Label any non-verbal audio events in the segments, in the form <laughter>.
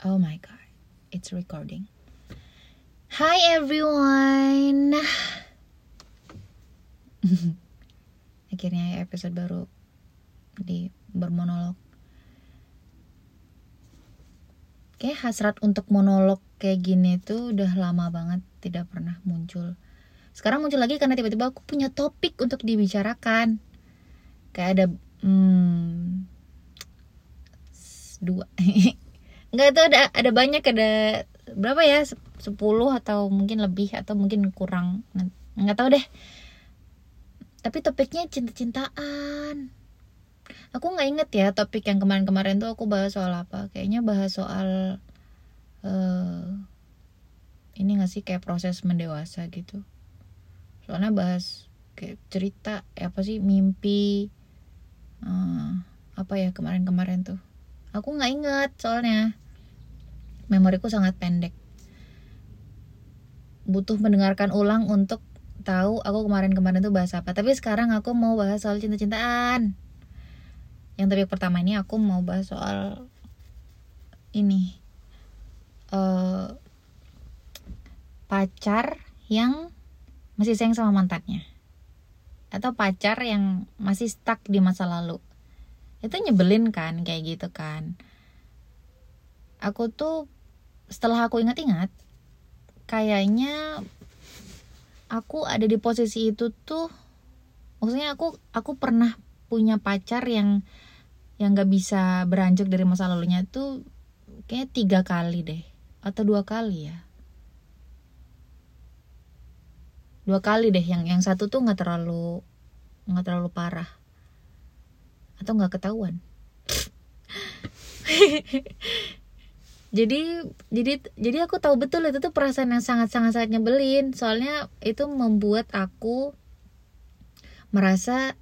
Oh my god, it's recording. Hi everyone. <laughs> Akhirnya episode baru di bermonolog. Kayak hasrat untuk monolog kayak gini tuh udah lama banget tidak pernah muncul. Sekarang muncul lagi karena tiba-tiba aku punya topik untuk dibicarakan. Kayak ada hmm, dua <laughs> nggak itu ada ada banyak ada berapa ya sepuluh atau mungkin lebih atau mungkin kurang. Nggak tahu deh. Tapi topiknya cinta-cintaan. Aku nggak inget ya topik yang kemarin-kemarin tuh aku bahas soal apa. Kayaknya bahas soal uh, ini nggak sih kayak proses mendewasa gitu. Soalnya bahas kayak cerita ya apa sih mimpi uh, apa ya kemarin-kemarin tuh aku nggak inget soalnya. Memoriku sangat pendek. Butuh mendengarkan ulang untuk tahu aku kemarin-kemarin tuh bahas apa. Tapi sekarang aku mau bahas soal cinta-cintaan. Yang topik pertama ini aku mau bahas soal ini. Uh, pacar yang masih sayang sama mantannya. Atau pacar yang masih stuck di masa lalu itu nyebelin kan kayak gitu kan. Aku tuh setelah aku ingat-ingat kayaknya aku ada di posisi itu tuh maksudnya aku aku pernah punya pacar yang yang gak bisa beranjak dari masa lalunya tuh kayak tiga kali deh atau dua kali ya. Dua kali deh yang yang satu tuh nggak terlalu nggak terlalu parah atau nggak ketahuan. <laughs> Jadi jadi jadi aku tahu betul itu tuh perasaan yang sangat sangat sangat nyebelin. Soalnya itu membuat aku merasa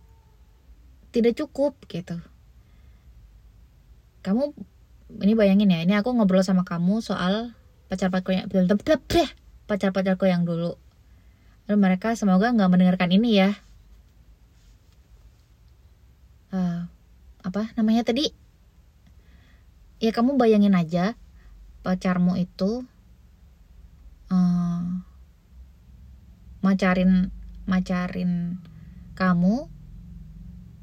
tidak cukup gitu. Kamu ini bayangin ya ini aku ngobrol sama kamu soal pacar pacarku yang pacar pacarku yang dulu. Lalu mereka semoga nggak mendengarkan ini ya uh, apa namanya tadi? Ya kamu bayangin aja pacarmu itu uh, macarin macarin kamu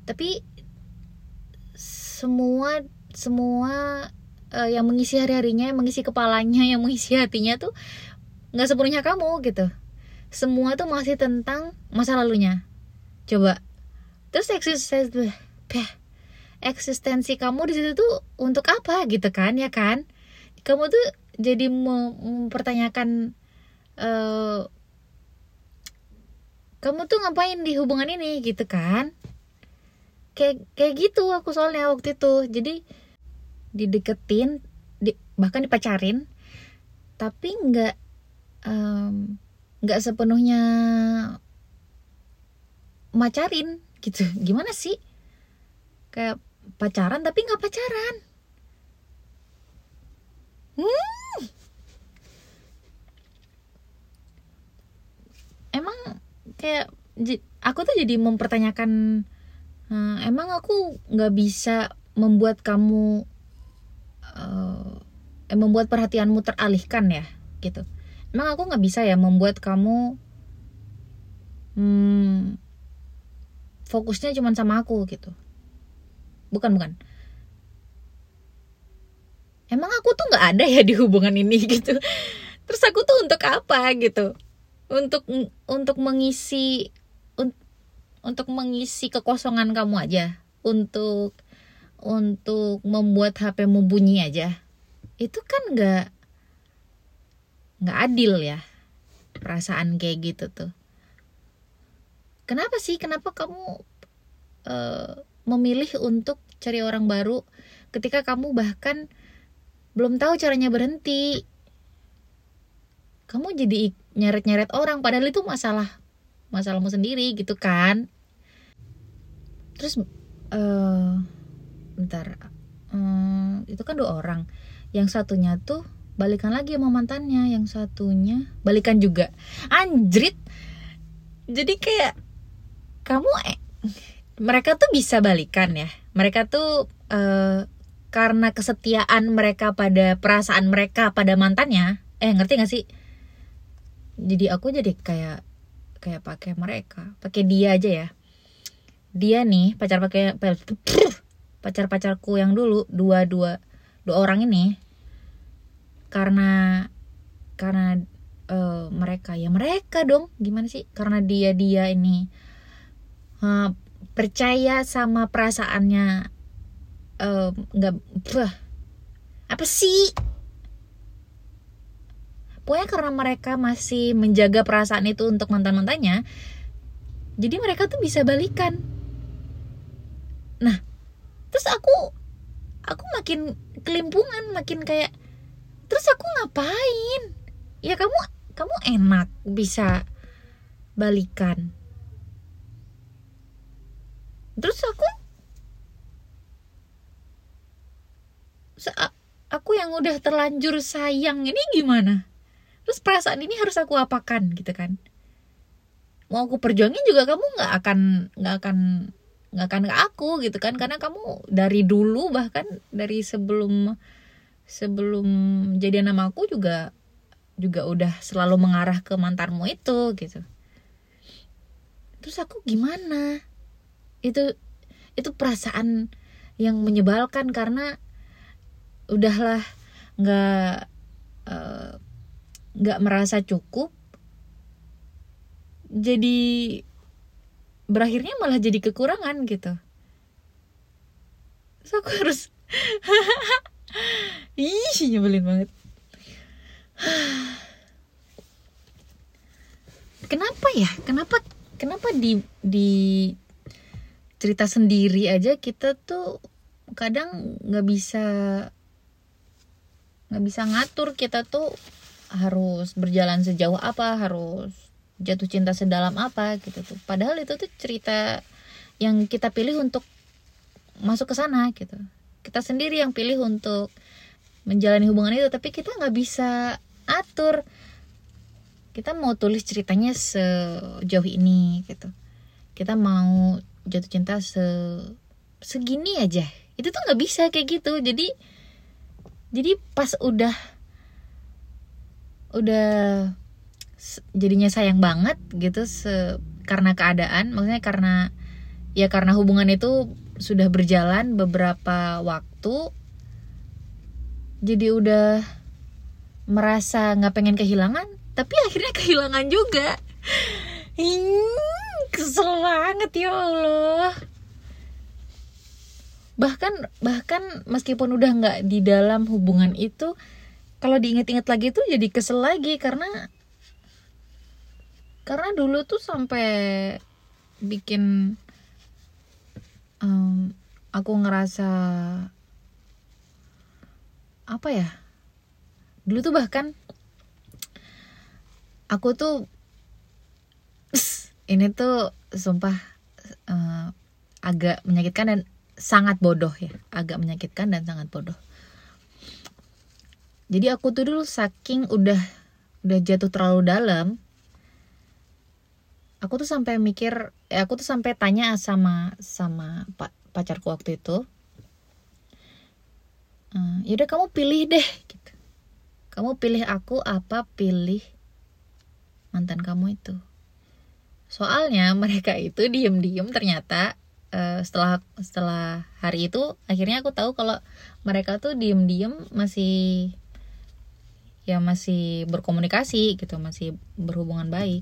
tapi semua semua uh, yang mengisi hari harinya yang mengisi kepalanya <laughs> yang mengisi hatinya tuh nggak sepenuhnya kamu gitu. Semua tuh masih tentang masa lalunya. Coba. Terus eksistensi eksistensi kamu di situ tuh untuk apa gitu kan ya kan? Kamu tuh jadi mempertanyakan uh, kamu tuh ngapain di hubungan ini gitu kan? Kayak kayak gitu aku soalnya waktu itu. Jadi dideketin di, bahkan dipacarin tapi nggak nggak um, sepenuhnya macarin gitu. Gimana sih? Kayak pacaran tapi nggak pacaran. Hmm. emang kayak aku tuh jadi mempertanyakan uh, emang aku nggak bisa membuat kamu uh, eh, membuat perhatianmu teralihkan ya gitu. Emang aku nggak bisa ya membuat kamu hmm, fokusnya cuma sama aku gitu bukan bukan. Emang aku tuh nggak ada ya di hubungan ini <laughs> gitu. Terus aku tuh untuk apa gitu? Untuk untuk mengisi un, untuk mengisi kekosongan kamu aja. Untuk untuk membuat HPmu bunyi aja. Itu kan nggak nggak adil ya perasaan kayak gitu tuh. Kenapa sih? Kenapa kamu uh, memilih untuk cari orang baru ketika kamu bahkan belum tahu caranya berhenti. Kamu jadi nyeret-nyeret orang padahal itu masalah masalahmu sendiri gitu kan? Terus uh, bentar uh, itu kan dua orang. Yang satunya tuh balikan lagi sama mantannya yang satunya balikan juga. Anjrit! Jadi kayak kamu eh, mereka tuh bisa balikan ya. Mereka tuh uh, karena kesetiaan mereka pada perasaan mereka pada mantannya eh ngerti gak sih? Jadi aku jadi kayak kayak pakai mereka pakai dia aja ya. Dia nih pacar pakai pacar pacarku yang dulu dua dua dua orang ini karena karena uh, mereka. Ya mereka dong gimana sih? Karena dia dia ini uh, percaya sama perasaannya nggak uh, apa sih? Pokoknya karena mereka masih menjaga perasaan itu untuk mantan mantannya jadi mereka tuh bisa balikan. Nah terus aku aku makin kelimpungan makin kayak terus aku ngapain? Ya kamu kamu enak bisa balikan terus aku aku yang udah terlanjur sayang ini gimana? Terus perasaan ini harus aku apakan gitu kan? Mau aku perjuangin juga kamu nggak akan nggak akan nggak akan ke aku gitu kan? Karena kamu dari dulu bahkan dari sebelum sebelum jadi nama aku juga juga udah selalu mengarah ke mantanmu itu gitu. Terus aku gimana itu itu perasaan yang menyebalkan karena udahlah nggak eh, nggak uh, merasa cukup. Jadi berakhirnya malah jadi kekurangan gitu. So aku harus <laughs> ih nyebelin banget. Kenapa ya? Kenapa kenapa di di cerita sendiri aja kita tuh kadang nggak bisa nggak bisa ngatur kita tuh harus berjalan sejauh apa harus jatuh cinta sedalam apa gitu tuh. Padahal itu tuh cerita yang kita pilih untuk masuk ke sana gitu. Kita sendiri yang pilih untuk menjalani hubungan itu tapi kita nggak bisa atur. Kita mau tulis ceritanya sejauh ini gitu. Kita mau jatuh cinta se segini aja. Itu tuh nggak bisa kayak gitu. Jadi jadi pas udah udah jadinya sayang banget gitu se karena keadaan maksudnya karena ya karena hubungan itu sudah berjalan beberapa waktu jadi udah merasa nggak pengen kehilangan tapi akhirnya <laughs> kehilangan juga kesel banget ya Allah. Bahkan bahkan meskipun udah nggak di dalam hubungan itu kalau diinget-inget lagi tuh jadi kesel lagi karena karena dulu tuh sampai bikin um, aku ngerasa apa ya? Dulu tuh bahkan aku tuh ini tuh sumpah uh, agak menyakitkan dan sangat bodoh ya. Agak menyakitkan dan sangat bodoh. Jadi aku tuh dulu saking udah udah jatuh terlalu dalam aku tuh sampai mikir eh, aku tuh sampai tanya sama sama pak pacarku waktu itu uh, yaudah kamu pilih deh gitu. Kamu pilih aku apa pilih mantan kamu itu soalnya mereka itu diem-diem ternyata uh, setelah setelah hari itu akhirnya aku tahu kalau mereka tuh diem-diem masih ya masih berkomunikasi gitu masih berhubungan baik.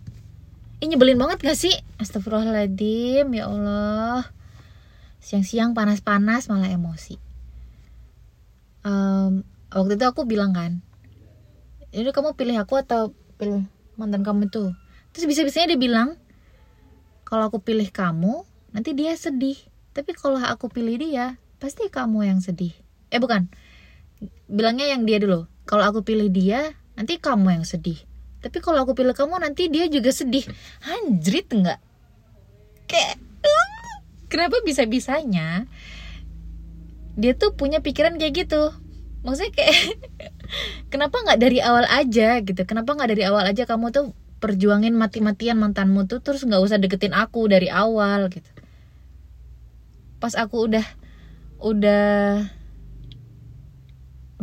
Ini nyebelin banget gak sih? Astagfirullahaladzim ya Allah. Siang-siang panas-panas malah emosi. Um, waktu itu aku bilang kan ini kamu pilih aku atau pilih mantan kamu tuh terus bisa-bisanya dia bilang kalau aku pilih kamu nanti dia sedih. Tapi kalau aku pilih dia pasti kamu yang sedih. Eh bukan. Bilangnya yang dia dulu. Kalau aku pilih dia nanti kamu yang sedih. Tapi kalau aku pilih kamu nanti dia juga sedih. Anjrit enggak? Kayak kenapa bisa bisanya dia tuh punya pikiran kayak gitu? Maksudnya kayak <laughs> kenapa nggak dari awal aja? gitu. Kenapa nggak dari awal aja kamu tuh perjuangin mati-matian mantanmu tuh terus nggak usah deketin aku dari awal gitu. Pas aku udah udah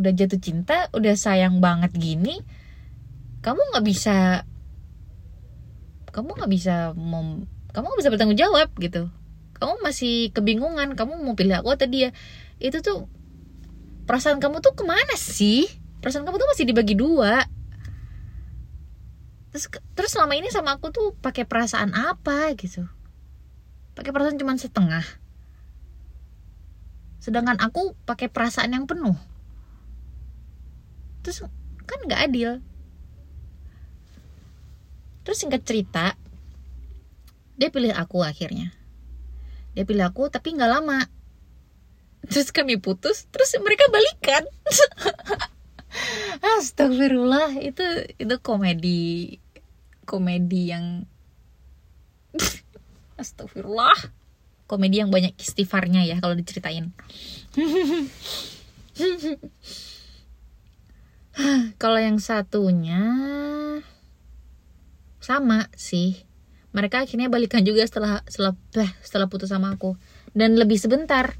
udah jatuh cinta udah sayang banget gini kamu nggak bisa kamu nggak bisa mem, kamu nggak bisa bertanggung jawab gitu. Kamu masih kebingungan kamu mau pilih aku atau dia. Itu tuh perasaan kamu tuh ke mana sih? Perasaan kamu tuh masih dibagi dua terus terus selama ini sama aku tuh pakai perasaan apa gitu? Pakai perasaan cuma setengah. Sedangkan aku pakai perasaan yang penuh. Terus kan nggak adil. Terus singkat cerita dia pilih aku akhirnya. Dia pilih aku tapi nggak lama. Terus kami putus terus mereka balikan. <laughs> Astagfirullah itu itu komedi komedi yang Astagfirullah. Komedi yang banyak istighfarnya ya kalau diceritain. Kalau yang satunya sama sih. Mereka akhirnya balikan juga setelah setelah setelah putus sama aku. Dan lebih sebentar.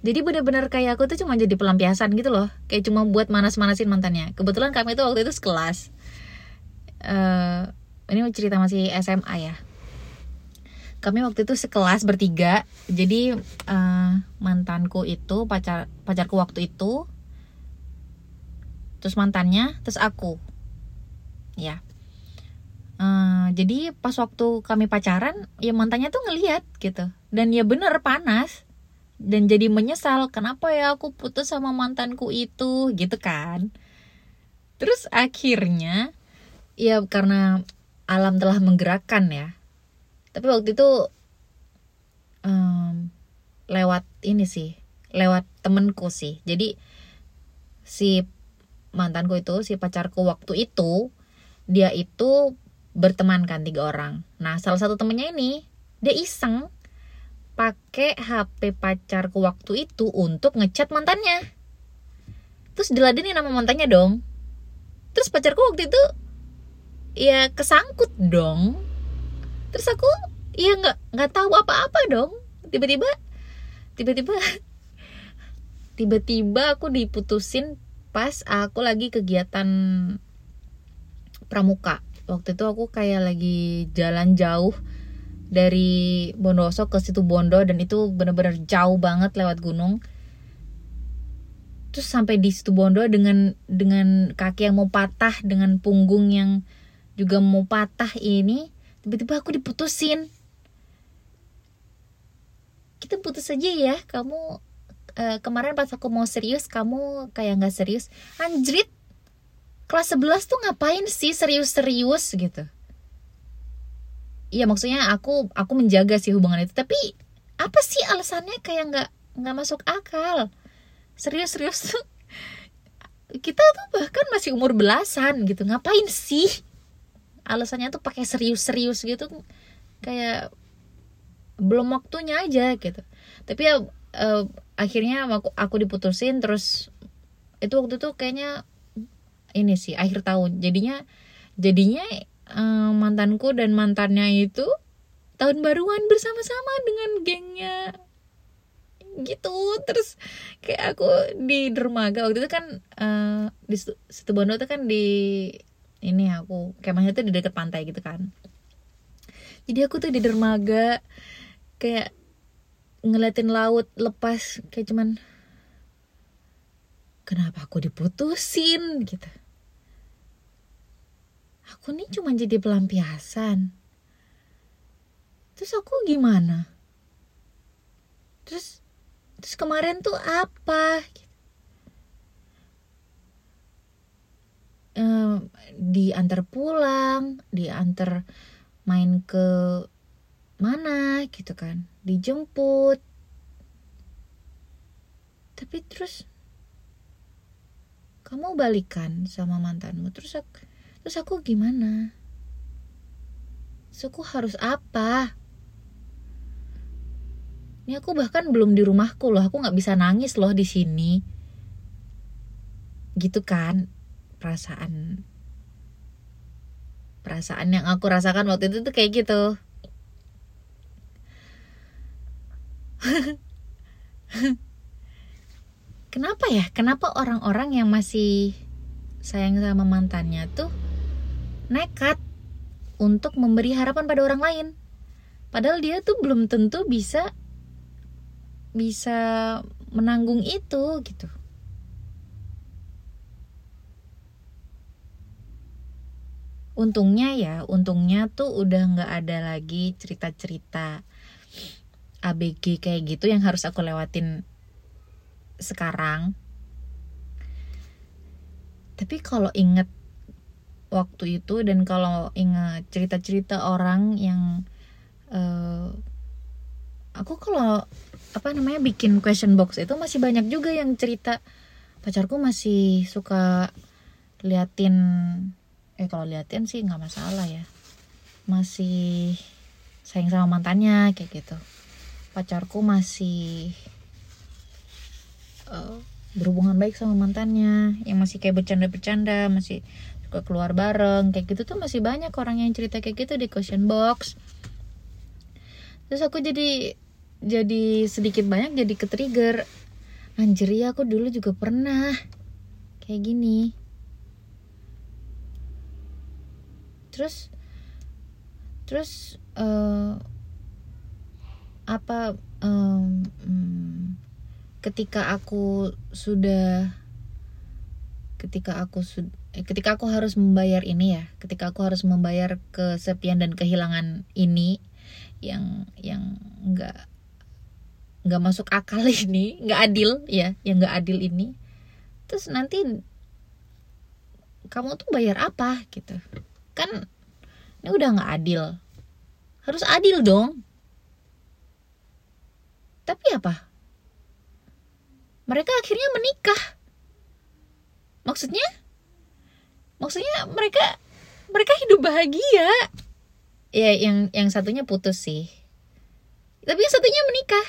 Jadi bener-bener kayak aku tuh cuma jadi pelampiasan gitu loh. Kayak cuma buat manas-manasin mantannya. Kebetulan kami itu waktu itu sekelas uh, ini cerita masih SMA ya. Kami waktu itu sekelas bertiga. Jadi uh, mantanku itu pacar pacarku waktu itu terus mantannya terus aku. Ya. Uh, jadi pas waktu kami pacaran ya mantannya tuh ngeliat gitu. Dan ya bener panas. Dan jadi menyesal kenapa ya aku putus sama mantanku itu? Gitu kan. Terus akhirnya ya karena alam telah menggerakkan ya. Tapi waktu itu um, lewat ini sih lewat temenku sih. Jadi si mantanku itu si pacarku waktu itu dia itu berteman kan tiga orang. Nah salah satu temennya ini dia iseng pakai HP pacarku waktu itu untuk ngechat mantannya. Terus diladenin nama mantannya dong. Terus pacarku waktu itu ya kesangkut dong. Terus aku ya nggak nggak tahu apa-apa dong. Tiba-tiba tiba-tiba <laughs> tiba-tiba aku diputusin pas aku lagi kegiatan pramuka. Waktu itu aku kayak lagi jalan jauh dari Bondoso ke situ Bondo dan itu bener-bener jauh banget lewat gunung. Terus sampai di situ Bondo dengan dengan kaki yang mau patah dengan punggung yang juga mau patah ini tiba-tiba aku diputusin. Kita putus aja ya kamu uh, kemarin pas aku mau serius kamu kayak nggak serius. Anjrit kelas 11 tuh ngapain sih serius-serius gitu? Iya maksudnya aku aku menjaga sih hubungan itu tapi apa sih alasannya kayak nggak nggak masuk akal? Serius-serius tuh kita tuh bahkan masih umur belasan gitu ngapain sih alasannya tuh pakai serius-serius gitu kayak belum waktunya aja gitu. Tapi ya uh, akhirnya aku, aku diputusin terus itu waktu itu kayaknya ini sih akhir tahun. Jadinya jadinya uh, mantanku dan mantannya itu tahun baruan bersama-sama dengan gengnya gitu. Terus kayak aku di dermaga. Waktu itu kan uh, di situ Bondo itu kan di ini aku kemahnya tuh di dekat pantai gitu kan. Jadi aku tuh di dermaga kayak ngeliatin laut lepas kayak cuman kenapa aku diputusin? gitu. Aku nih cuma jadi pelampiasan. Terus aku gimana? Terus terus kemarin tuh apa? gitu. Um, diantar pulang diantar main ke mana gitu kan dijemput. Tapi terus kamu balikan sama mantanmu terus aku, terus aku gimana? Terus aku harus apa? Ini aku bahkan belum di rumahku loh aku nggak bisa nangis loh di sini. Gitu kan perasaan perasaan yang aku rasakan waktu itu tuh kayak gitu. <laughs> Kenapa ya? Kenapa orang-orang yang masih sayang sama mantannya tuh nekat untuk memberi harapan pada orang lain? Padahal dia tuh belum tentu bisa bisa menanggung itu gitu untungnya ya untungnya tuh udah nggak ada lagi cerita-cerita ABG kayak gitu yang harus aku lewatin sekarang. Tapi kalau inget waktu itu dan kalau ingat cerita-cerita orang yang uh, aku kalau apa namanya bikin question box itu masih banyak juga yang cerita. Pacarku masih suka liatin eh kalau liatin sih nggak masalah ya. Masih sayang sama mantannya kayak gitu. Pacarku masih uh, berhubungan baik sama mantannya. Yang masih kayak bercanda-bercanda masih suka keluar bareng kayak gitu tuh masih banyak orang yang cerita kayak gitu di question box. Terus aku jadi jadi sedikit banyak jadi ke trigger. Anjir ya aku dulu juga pernah kayak gini terus terus uh, apa um, ketika aku sudah ketika aku sudah eh, ketika aku harus membayar ini ya ketika aku harus membayar kesepian dan kehilangan ini yang yang nggak nggak masuk akal <laughs> ini nggak adil ya yang nggak adil ini terus nanti kamu tuh bayar apa gitu kan ini udah nggak adil. Harus adil dong. Tapi apa? Mereka akhirnya menikah. Maksudnya? Maksudnya mereka mereka hidup bahagia. Ya yang yang satunya putus sih. Tapi yang satunya menikah.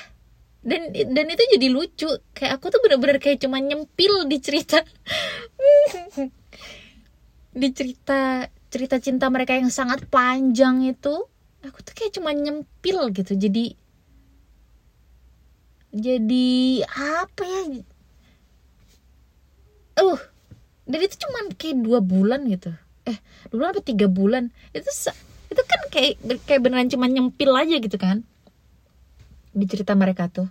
Dan dan itu jadi lucu. Kayak aku tuh bener-bener kayak cuma nyempil di cerita. <laughs> Di cerita cerita cinta mereka yang sangat panjang itu aku tuh kayak cuma nyempil gitu. Jadi jadi apa ya? Uh dan itu cuma kayak dua bulan gitu. Eh dua bulan apa tiga bulan? Itu itu kan kayak kayak beneran cuma nyempil aja gitu kan? Di cerita mereka tuh.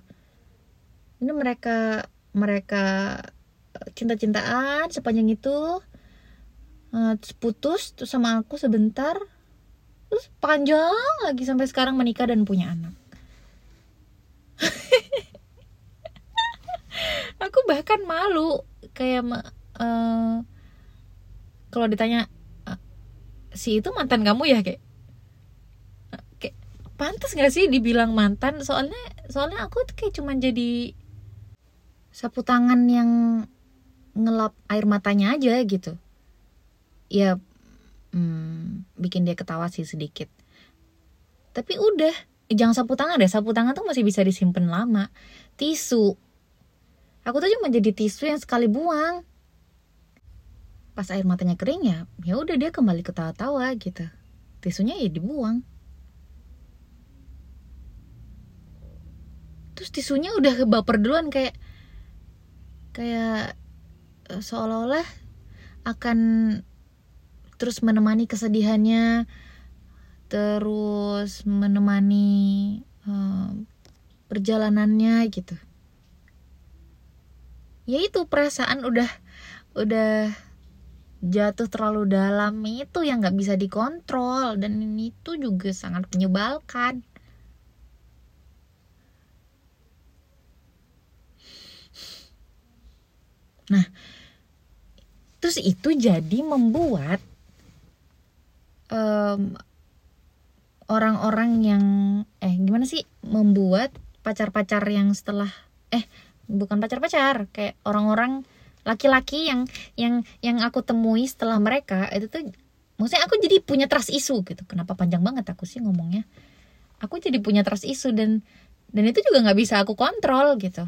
Ini mereka mereka cinta-cintaan sepanjang itu uh, putus terus sama aku sebentar. Terus panjang lagi sampai sekarang menikah dan punya anak. <laughs> Aku bahkan malu kayak uh, kalau ditanya uh, si itu mantan kamu ya? Kayak kayak pantas gak sih dibilang mantan? Soalnya soalnya aku tuh kayak cuman jadi sapu tangan yang ngelap air matanya aja gitu ya hmm, bikin dia ketawa sih sedikit. Tapi udah jangan sapu tangan deh. Sapu tangan tuh masih bisa disimpan lama. Tisu. Aku tuh cuma jadi tisu yang sekali buang. Pas air matanya kering ya ya udah dia kembali ketawa-tawa gitu. Tisunya ya dibuang. Terus tisunya udah baper duluan kayak kayak eh, seolah-olah akan terus menemani kesedihannya terus menemani uh, perjalanannya gitu. Ya itu perasaan udah udah jatuh terlalu dalam itu yang nggak bisa dikontrol dan itu juga sangat menyebalkan. Nah terus itu jadi membuat orang orang-orang yang eh gimana sih membuat pacar-pacar yang setelah eh bukan pacar-pacar kayak orang-orang laki-laki yang yang yang aku temui setelah mereka itu tuh maksudnya aku jadi punya trust isu gitu. Kenapa panjang banget aku sih ngomongnya? Aku jadi punya trust isu dan dan itu juga nggak bisa aku kontrol gitu.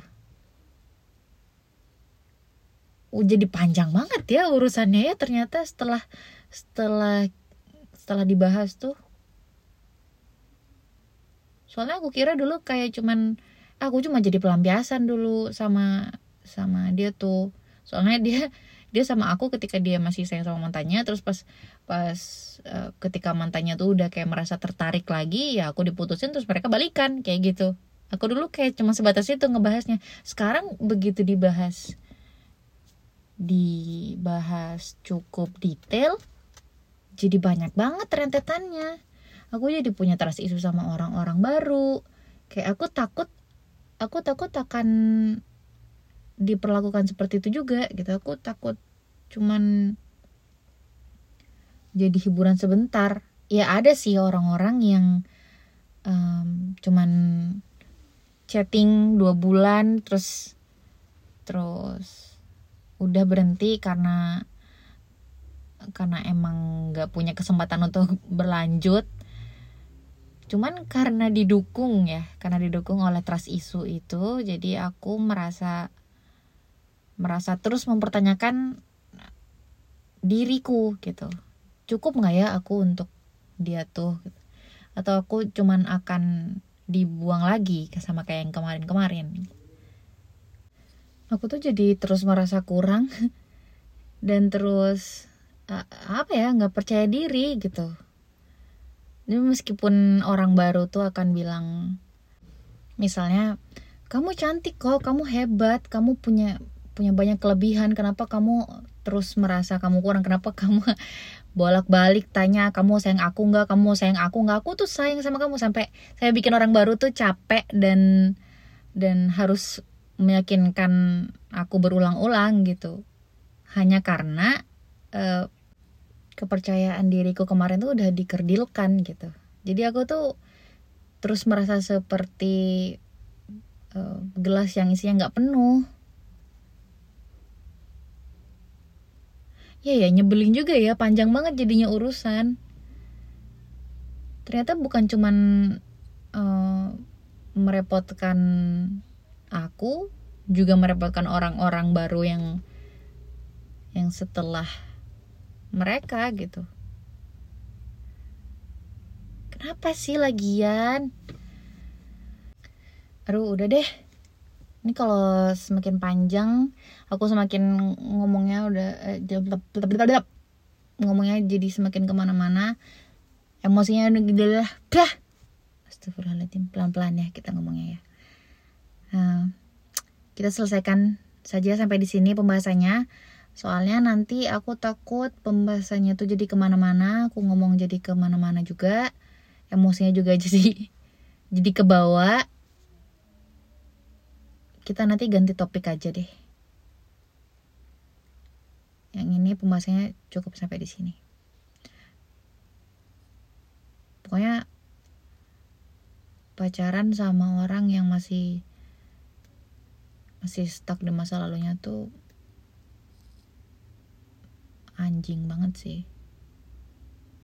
Jadi panjang banget ya urusannya ya ternyata setelah setelah setelah dibahas tuh. Soalnya aku kira dulu kayak cuman aku cuma jadi pelampiasan dulu sama sama dia tuh. Soalnya dia dia sama aku ketika dia masih sayang sama mantannya terus pas pas uh, ketika mantannya tuh udah kayak merasa tertarik lagi ya aku diputusin terus mereka balikan kayak gitu. Aku dulu kayak cuma sebatas itu ngebahasnya. Sekarang begitu dibahas dibahas cukup detail jadi banyak banget rentetannya. Aku jadi punya trust isu sama orang-orang baru. Kayak aku takut aku takut akan diperlakukan seperti itu juga gitu. Aku takut cuman jadi hiburan sebentar. Ya ada sih orang-orang yang um, cuman chatting dua bulan terus terus udah berhenti karena karena emang nggak punya kesempatan untuk berlanjut. Cuman karena didukung ya karena didukung oleh trust isu itu jadi aku merasa merasa terus mempertanyakan diriku gitu. Cukup nggak ya aku untuk dia tuh gitu. atau aku cuman akan dibuang lagi sama kayak yang kemarin-kemarin? Aku tuh jadi terus merasa kurang <laughs> dan terus apa ya nggak percaya diri gitu. Jadi meskipun orang baru tuh akan bilang misalnya kamu cantik kok kamu hebat kamu punya punya banyak kelebihan kenapa kamu terus merasa kamu kurang kenapa kamu <laughs> bolak-balik tanya kamu sayang aku nggak kamu sayang aku nggak? Aku tuh sayang sama kamu sampai saya bikin orang baru tuh capek dan dan harus meyakinkan aku berulang-ulang gitu. Hanya karena uh, kepercayaan diriku kemarin tuh udah dikerdilkan gitu. Jadi aku tuh terus merasa seperti uh, gelas yang isinya nggak penuh. Ya ya nyebelin juga ya panjang banget jadinya urusan. Ternyata bukan cuman uh, merepotkan aku juga merepotkan orang-orang baru yang yang setelah mereka gitu. Kenapa sih lagian? Aduh udah deh. Ini kalau semakin panjang aku semakin ngomongnya udah eh, ngomongnya jadi semakin ke mana-mana. Emosinya udah dah Astagfirullahaladzim. Pelan-pelan ya kita ngomongnya ya. Nah, kita selesaikan saja sampai di sini pembahasannya soalnya nanti aku takut pembahasannya tuh jadi ke mana-mana aku ngomong jadi ke mana-mana juga emosinya juga <laughs> jadi jadi ke bawah. Kita nanti ganti topik aja deh. Yang ini pembahasannya cukup sampai di sini. Pokoknya pacaran sama orang yang masih masih stuck di masa lalunya tuh anjing banget sih